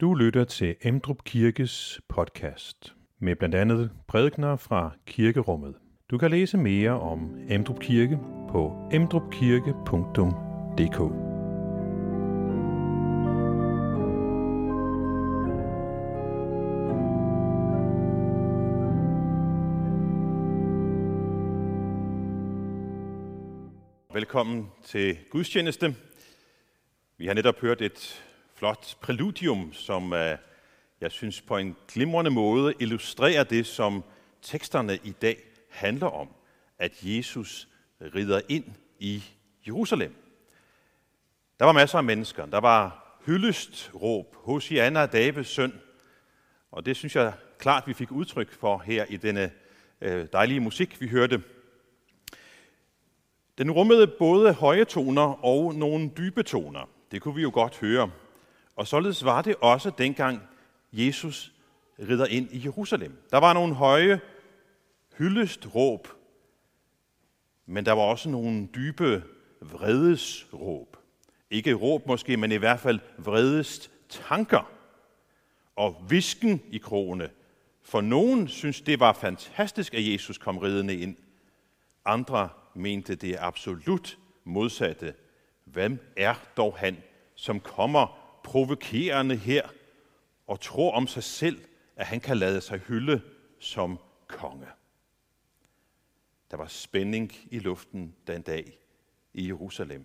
Du lytter til Emdrup Kirkes podcast med blandt andet prædikner fra kirkerummet. Du kan læse mere om Emdrup Kirke på emdrupkirke.dk. Velkommen til gudstjeneste. Vi har netop hørt et flot præludium, som øh, jeg synes på en glimrende måde illustrerer det, som teksterne i dag handler om, at Jesus rider ind i Jerusalem. Der var masser af mennesker. Der var hyldestråb råb, Hosianna, Davids søn. Og det synes jeg klart, vi fik udtryk for her i denne øh, dejlige musik, vi hørte. Den rummede både høje toner og nogle dybe toner. Det kunne vi jo godt høre. Og således var det også dengang Jesus rider ind i Jerusalem. Der var nogle høje hyldest råb, men der var også nogle dybe vredesråb. Ikke råb måske, men i hvert fald vredest tanker og visken i krogene. For nogen synes, det var fantastisk, at Jesus kom ridende ind. Andre mente det absolut modsatte. Hvem er dog han, som kommer provokerende her og tror om sig selv, at han kan lade sig hylde som konge? Der var spænding i luften den dag i Jerusalem.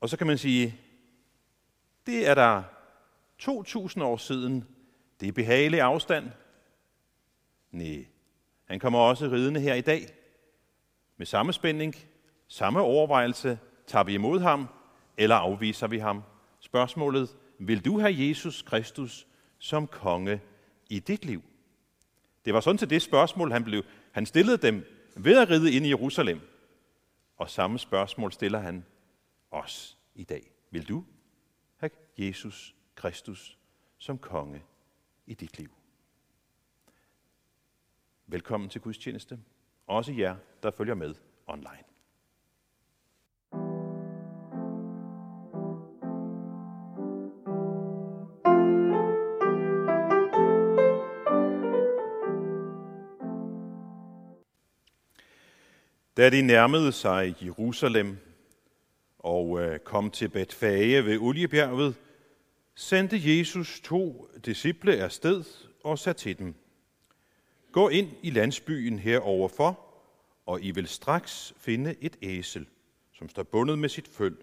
Og så kan man sige, det er der 2.000 år siden. Det er behagelig afstand. Nej, han kommer også ridende her i dag. Med samme spænding, samme overvejelse, tager vi imod ham, eller afviser vi ham? Spørgsmålet, vil du have Jesus Kristus som konge i dit liv? Det var sådan til det spørgsmål, han, blev, han stillede dem ved at ride ind i Jerusalem. Og samme spørgsmål stiller han os i dag. Vil du have Jesus Kristus som konge i dit liv? Velkommen til gudstjeneste. Også jer, der følger med online. Da de nærmede sig Jerusalem og øh, kom til Betfage ved Oliebjerget, sendte Jesus to disciple afsted og sagde til dem, Gå ind i landsbyen heroverfor, og I vil straks finde et æsel, som står bundet med sit føl.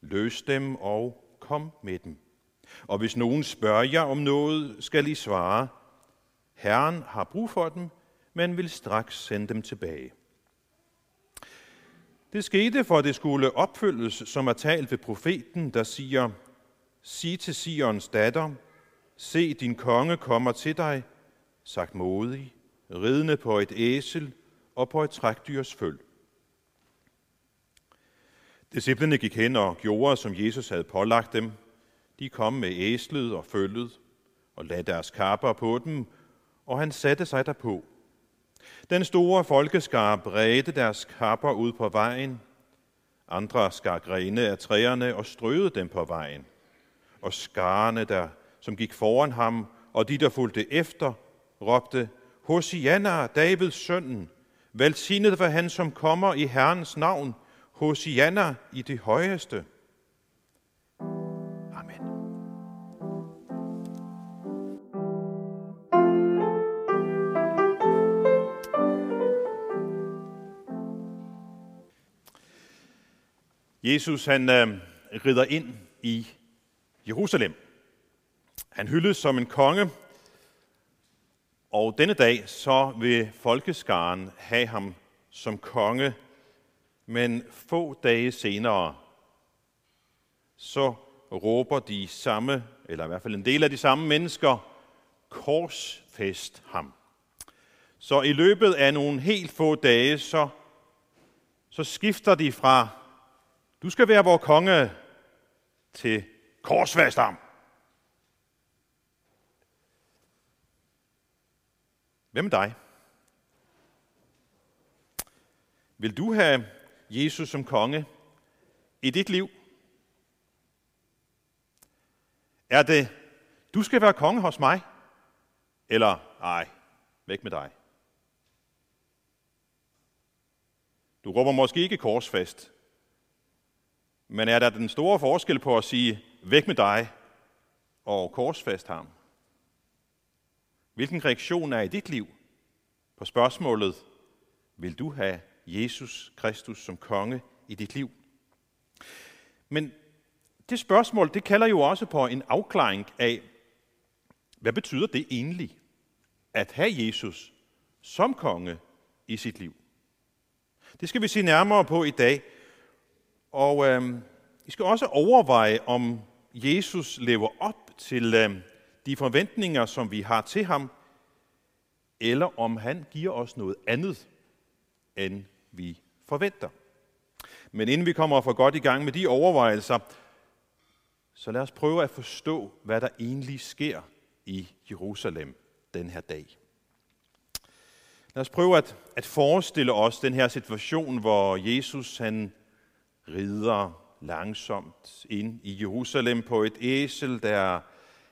Løs dem og kom med dem. Og hvis nogen spørger jer om noget, skal I svare, Herren har brug for dem, men vil straks sende dem tilbage. Det skete, for det skulle opfyldes, som er talt ved profeten, der siger, Sig til Sions datter, se din konge kommer til dig, sagt modig, ridende på et æsel og på et trækdyrs føl. Disciplene gik hen og gjorde, som Jesus havde pålagt dem. De kom med æslet og følget og lagde deres kapper på dem, og han satte sig derpå. Den store folkeskar bredte deres kapper ud på vejen. Andre skar grene af træerne og strøede dem på vejen. Og skarne, der, som gik foran ham, og de, der fulgte efter, råbte, Hosianna, Davids søn, velsignet var han, som kommer i Herrens navn, Hosianna i det højeste. Jesus han øh, rider ind i Jerusalem. Han hyldes som en konge, og denne dag så vil folkeskaren have ham som konge, men få dage senere, så råber de samme, eller i hvert fald en del af de samme mennesker, korsfest ham. Så i løbet af nogle helt få dage, så, så skifter de fra du skal være vores konge til korsfæstam. Hvem er dig? Vil du have Jesus som konge i dit liv? Er det, du skal være konge hos mig? Eller, ej, væk med dig. Du råber måske ikke korsfast, men er der den store forskel på at sige, væk med dig, og korsfast ham? Hvilken reaktion er i dit liv på spørgsmålet, vil du have Jesus Kristus som konge i dit liv? Men det spørgsmål, det kalder jo også på en afklaring af, hvad betyder det egentlig, at have Jesus som konge i sit liv? Det skal vi se nærmere på i dag. Og øh, vi skal også overveje, om Jesus lever op til øh, de forventninger, som vi har til ham, eller om han giver os noget andet, end vi forventer. Men inden vi kommer for godt i gang med de overvejelser, så lad os prøve at forstå, hvad der egentlig sker i Jerusalem den her dag. Lad os prøve at, at forestille os den her situation, hvor Jesus han rider langsomt ind i Jerusalem på et æsel. Der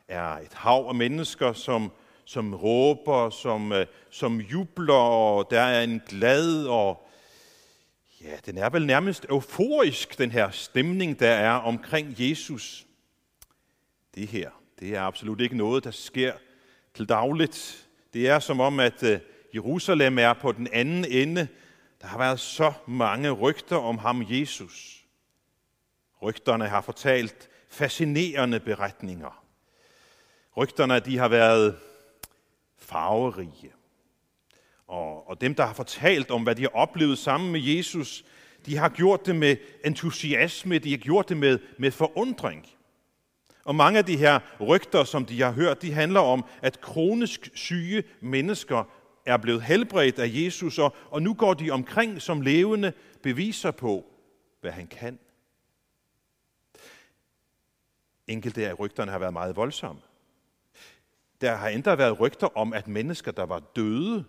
er et hav af mennesker, som, som råber, som, øh, som jubler, og der er en glad og ja, den er vel nærmest euforisk, den her stemning, der er omkring Jesus. Det her, det er absolut ikke noget, der sker til dagligt. Det er som om, at øh, Jerusalem er på den anden ende. Der har været så mange rygter om ham, Jesus. Rygterne har fortalt fascinerende beretninger. Rygterne de har været farverige. Og, og dem, der har fortalt om, hvad de har oplevet sammen med Jesus, de har gjort det med entusiasme, de har gjort det med, med forundring. Og mange af de her rygter, som de har hørt, de handler om, at kronisk syge mennesker er blevet helbredt af Jesus, og, og nu går de omkring som levende beviser på, hvad han kan. Enkelte af rygterne har været meget voldsomme. Der har endda været rygter om, at mennesker, der var døde,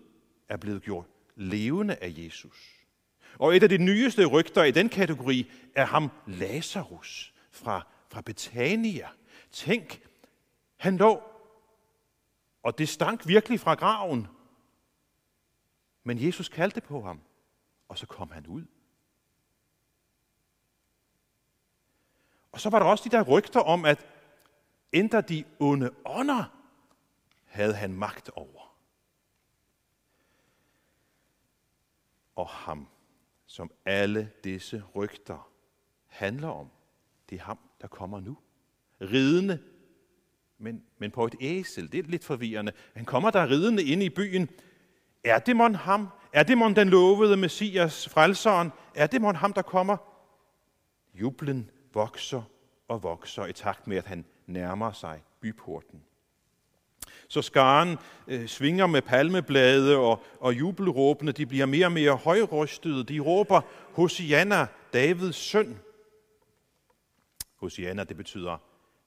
er blevet gjort levende af Jesus. Og et af de nyeste rygter i den kategori er ham Lazarus fra, fra Betania. Tænk, han lå, og det stank virkelig fra graven. Men Jesus kaldte på ham, og så kom han ud. Og så var der også de der rygter om, at endda de onde ånder havde han magt over. Og ham, som alle disse rygter handler om, det er ham, der kommer nu. Ridende, men, men på et æsel. Det er lidt forvirrende. Han kommer der ridende ind i byen. Er det mon ham? Er det mon den lovede Messias, frelseren? Er det mon ham, der kommer? Jublen vokser og vokser i takt med, at han nærmer sig byporten. Så skaren øh, svinger med palmeblade, og, og jubelråbene de bliver mere og mere højrystede. De råber, Hosianna, Davids søn. Hosianna, det betyder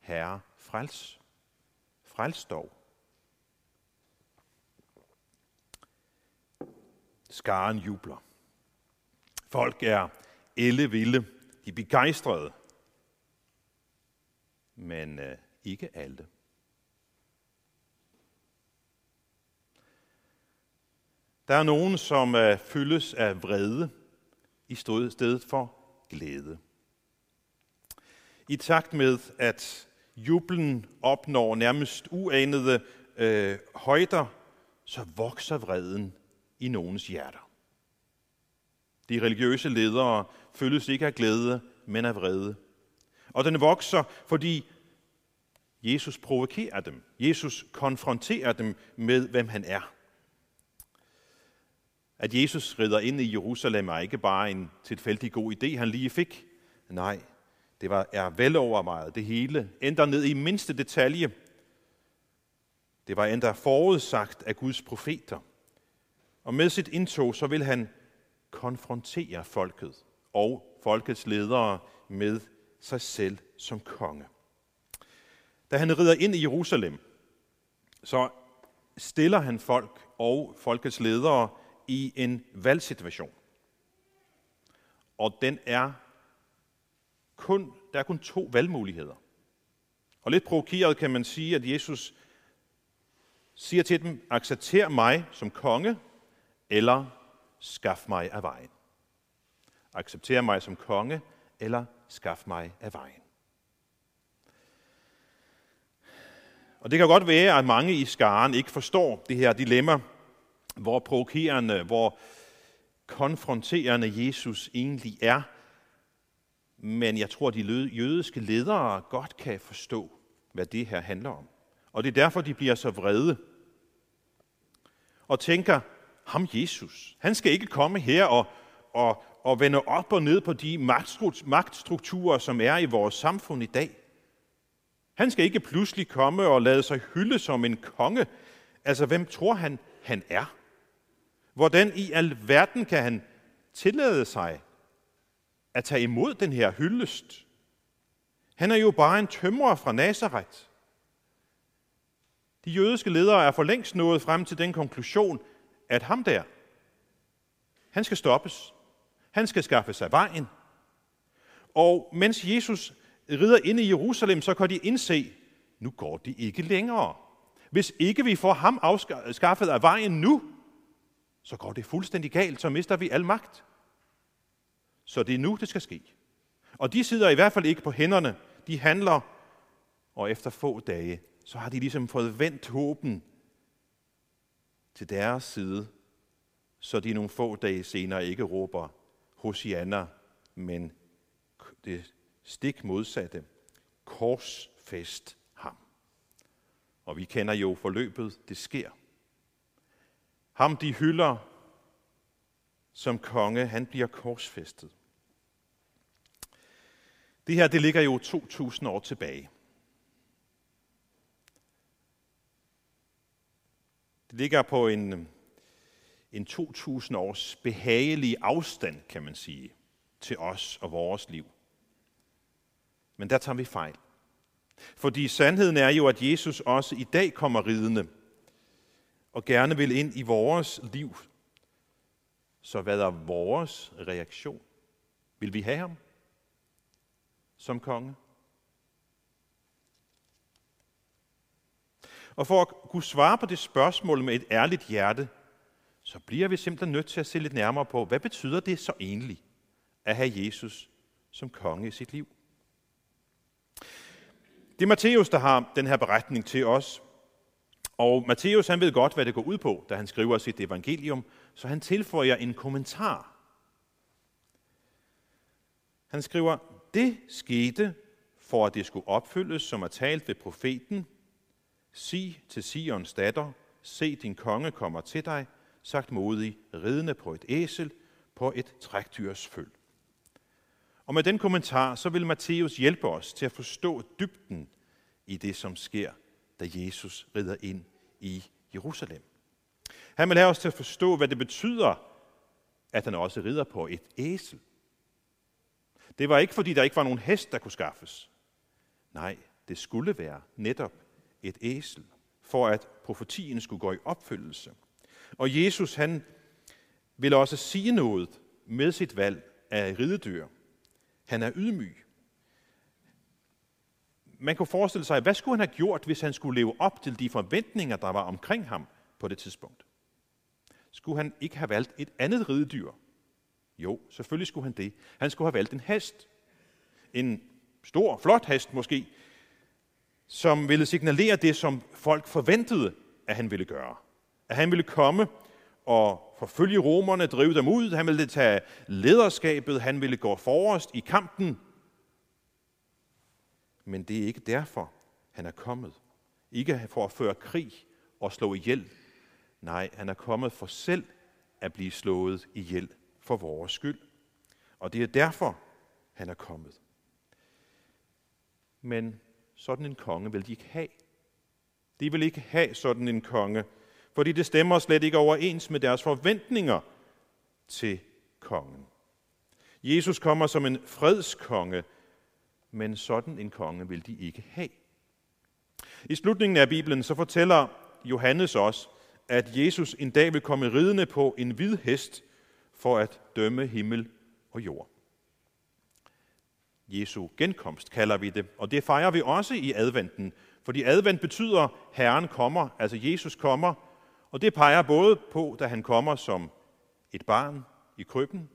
herre frels. Frels dog. Skaren jubler. Folk er ellevilde. De er begejstrede. Men øh, ikke alle. Der er nogen, som øh, fyldes af vrede i stedet for glæde. I takt med, at jublen opnår nærmest uanede øh, højder, så vokser vreden i nogens hjerter. De religiøse ledere føles ikke af glæde, men af vrede. Og den vokser, fordi Jesus provokerer dem. Jesus konfronterer dem med, hvem han er. At Jesus rider ind i Jerusalem er ikke bare en tilfældig god idé, han lige fik. Nej, det var, er velovervejet det hele, Ændrer ned i mindste detalje. Det var endda forudsagt af Guds profeter. Og med sit indtog, så vil han konfrontere folket og folkets ledere med sig selv som konge. Da han rider ind i Jerusalem, så stiller han folk og folkets ledere i en valgsituation. Og den er kun, der er kun to valgmuligheder. Og lidt provokeret kan man sige, at Jesus siger til dem, accepter mig som konge, eller skaf mig af vejen. Accepter mig som konge, eller skaf mig af vejen. Og det kan godt være, at mange i skaren ikke forstår det her dilemma, hvor provokerende, hvor konfronterende Jesus egentlig er. Men jeg tror, at de jødiske ledere godt kan forstå, hvad det her handler om. Og det er derfor, de bliver så vrede. Og tænker, ham Jesus, han skal ikke komme her og, og, og vende op og ned på de magtstrukturer, som er i vores samfund i dag. Han skal ikke pludselig komme og lade sig hylde som en konge. Altså, hvem tror han, han er? Hvordan i alverden kan han tillade sig at tage imod den her hyldest? Han er jo bare en tømrer fra Nazareth. De jødiske ledere er for længst nået frem til den konklusion, at ham der, han skal stoppes. Han skal skaffe sig vejen. Og mens Jesus rider ind i Jerusalem, så kan de indse, nu går de ikke længere. Hvis ikke vi får ham afskaffet af vejen nu, så går det fuldstændig galt, så mister vi al magt. Så det er nu, det skal ske. Og de sidder i hvert fald ikke på hænderne. De handler, og efter få dage, så har de ligesom fået vendt håben til deres side, så de nogle få dage senere ikke råber Hosianna, men det stik modsatte. Korsfest ham. Og vi kender jo forløbet, det sker. Ham de hylder som konge, han bliver korsfæstet. Det her, det ligger jo 2000 år tilbage. Det ligger på en, en 2000 års behagelig afstand, kan man sige, til os og vores liv. Men der tager vi fejl. Fordi sandheden er jo, at Jesus også i dag kommer ridende og gerne vil ind i vores liv. Så hvad er vores reaktion? Vil vi have ham som konge? Og for at kunne svare på det spørgsmål med et ærligt hjerte, så bliver vi simpelthen nødt til at se lidt nærmere på, hvad betyder det så egentlig at have Jesus som konge i sit liv? Det er Matthæus, der har den her beretning til os. Og Matthæus han ved godt, hvad det går ud på, da han skriver sit evangelium, så han tilføjer en kommentar. Han skriver, det skete, for at det skulle opfyldes, som er talt ved profeten. Sig til Sions datter, se din konge kommer til dig, sagt modig, ridende på et æsel, på et trækdyrs føl. Og med den kommentar, så vil Matthæus hjælpe os til at forstå dybden i det, som sker, da Jesus rider ind i Jerusalem. Han vil have os til at forstå, hvad det betyder, at han også rider på et æsel. Det var ikke, fordi der ikke var nogen hest, der kunne skaffes. Nej, det skulle være netop et æsel, for at profetien skulle gå i opfyldelse. Og Jesus, han vil også sige noget med sit valg af ridedyr. Han er ydmyg. Man kunne forestille sig, hvad skulle han have gjort, hvis han skulle leve op til de forventninger, der var omkring ham på det tidspunkt? Skulle han ikke have valgt et andet ridedyr? Jo, selvfølgelig skulle han det. Han skulle have valgt en hest. En stor, flot hest måske, som ville signalere det, som folk forventede, at han ville gøre. At han ville komme og forfølge romerne, drive dem ud. Han ville tage lederskabet. Han ville gå forrest i kampen. Men det er ikke derfor, han er kommet. Ikke for at føre krig og slå ihjel. Nej, han er kommet for selv at blive slået ihjel for vores skyld. Og det er derfor, han er kommet. Men sådan en konge vil de ikke have. De vil ikke have sådan en konge, fordi det stemmer slet ikke overens med deres forventninger til kongen. Jesus kommer som en fredskonge, men sådan en konge vil de ikke have. I slutningen af Bibelen så fortæller Johannes os, at Jesus en dag vil komme ridende på en hvid hest for at dømme himmel og jord. Jesu genkomst, kalder vi det. Og det fejrer vi også i adventen, fordi advent betyder, Herren kommer, altså Jesus kommer, og det peger både på, da han kommer som et barn i krybben,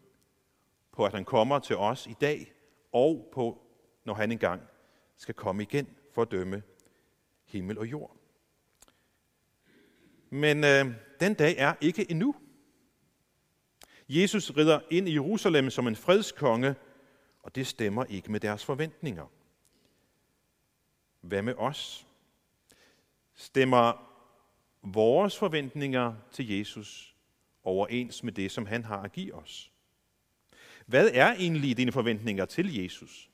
på at han kommer til os i dag, og på, når han engang skal komme igen for at dømme himmel og jord. Men øh, den dag er ikke endnu. Jesus rider ind i Jerusalem som en fredskonge, og det stemmer ikke med deres forventninger. Hvad med os? Stemmer vores forventninger til Jesus overens med det, som han har at give os? Hvad er egentlig dine forventninger til Jesus?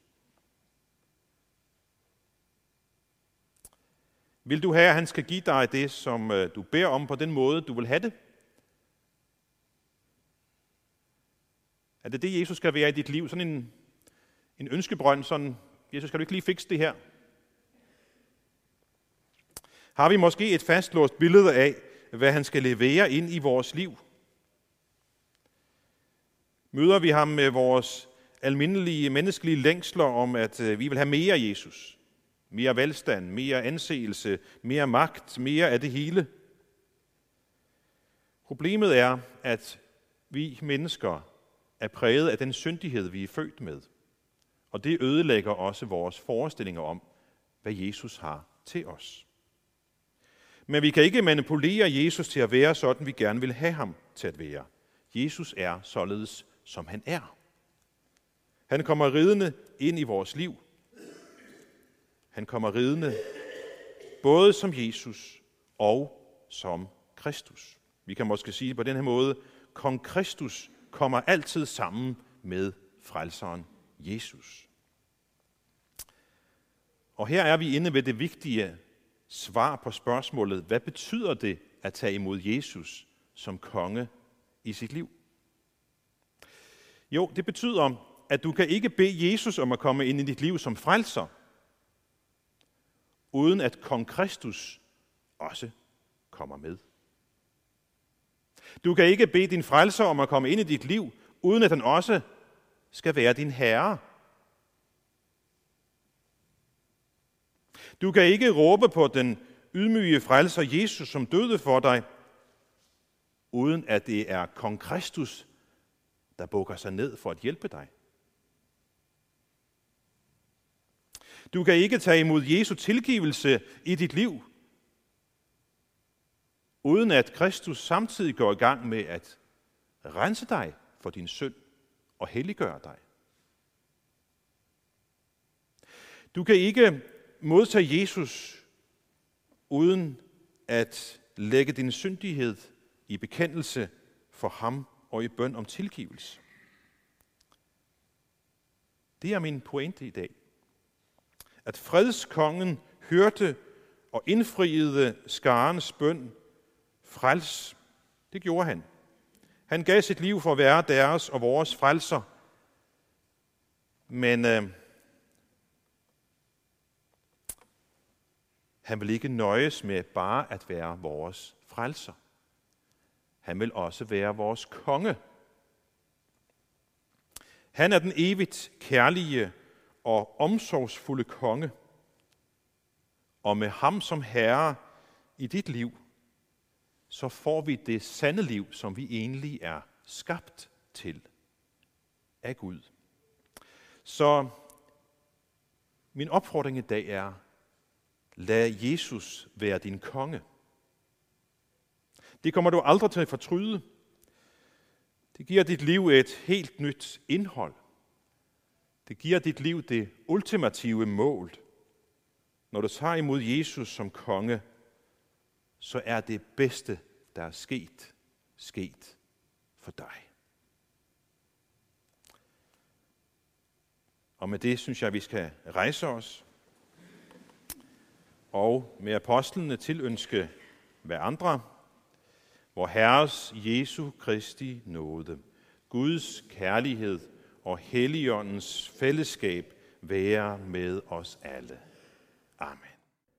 Vil du have, at han skal give dig det, som øh, du beder om på den måde, du vil have det? Er det det, Jesus skal være i dit liv? Sådan en, en ønskebrønd, sådan, Jesus, kan du ikke lige fikse det her? Har vi måske et fastlåst billede af, hvad han skal levere ind i vores liv? Møder vi ham med vores almindelige menneskelige længsler om, at øh, vi vil have mere Jesus? Mere velstand, mere anseelse, mere magt, mere af det hele? Problemet er, at vi mennesker er præget af den syndighed, vi er født med. Og det ødelægger også vores forestillinger om, hvad Jesus har til os. Men vi kan ikke manipulere Jesus til at være sådan, vi gerne vil have ham til at være. Jesus er således, som han er. Han kommer ridende ind i vores liv. Han kommer ridende både som Jesus og som Kristus. Vi kan måske sige på den her måde, kong Kristus kommer altid sammen med frelseren Jesus. Og her er vi inde ved det vigtige svar på spørgsmålet, hvad betyder det at tage imod Jesus som konge i sit liv? Jo, det betyder, at du kan ikke bede Jesus om at komme ind i dit liv som frelser, uden at kong Kristus også kommer med. Du kan ikke bede din frelser om at komme ind i dit liv, uden at han også skal være din herre. Du kan ikke råbe på den ydmyge frelser Jesus, som døde for dig, uden at det er kong Kristus, der bukker sig ned for at hjælpe dig. Du kan ikke tage imod Jesu tilgivelse i dit liv, uden at Kristus samtidig går i gang med at rense dig for din synd og helliggøre dig. Du kan ikke modtage Jesus uden at lægge din syndighed i bekendelse for ham og i bøn om tilgivelse. Det er min pointe i dag. At fredskongen hørte og indfriede skarens bøn Frels, det gjorde han. Han gav sit liv for at være deres og vores frelser. Men øh, han vil ikke nøjes med bare at være vores frelser. Han vil også være vores konge. Han er den evigt kærlige og omsorgsfulde konge. Og med ham som herre i dit liv, så får vi det sande liv, som vi egentlig er skabt til af Gud. Så min opfordring i dag er, lad Jesus være din konge. Det kommer du aldrig til at fortryde. Det giver dit liv et helt nyt indhold. Det giver dit liv det ultimative mål. Når du tager imod Jesus som konge, så er det bedste, der er sket, sket for dig. Og med det synes jeg, at vi skal rejse os og med apostlene tilønske hver andre, hvor Herres Jesu Kristi nåde, Guds kærlighed og Helligåndens fællesskab være med os alle. Amen.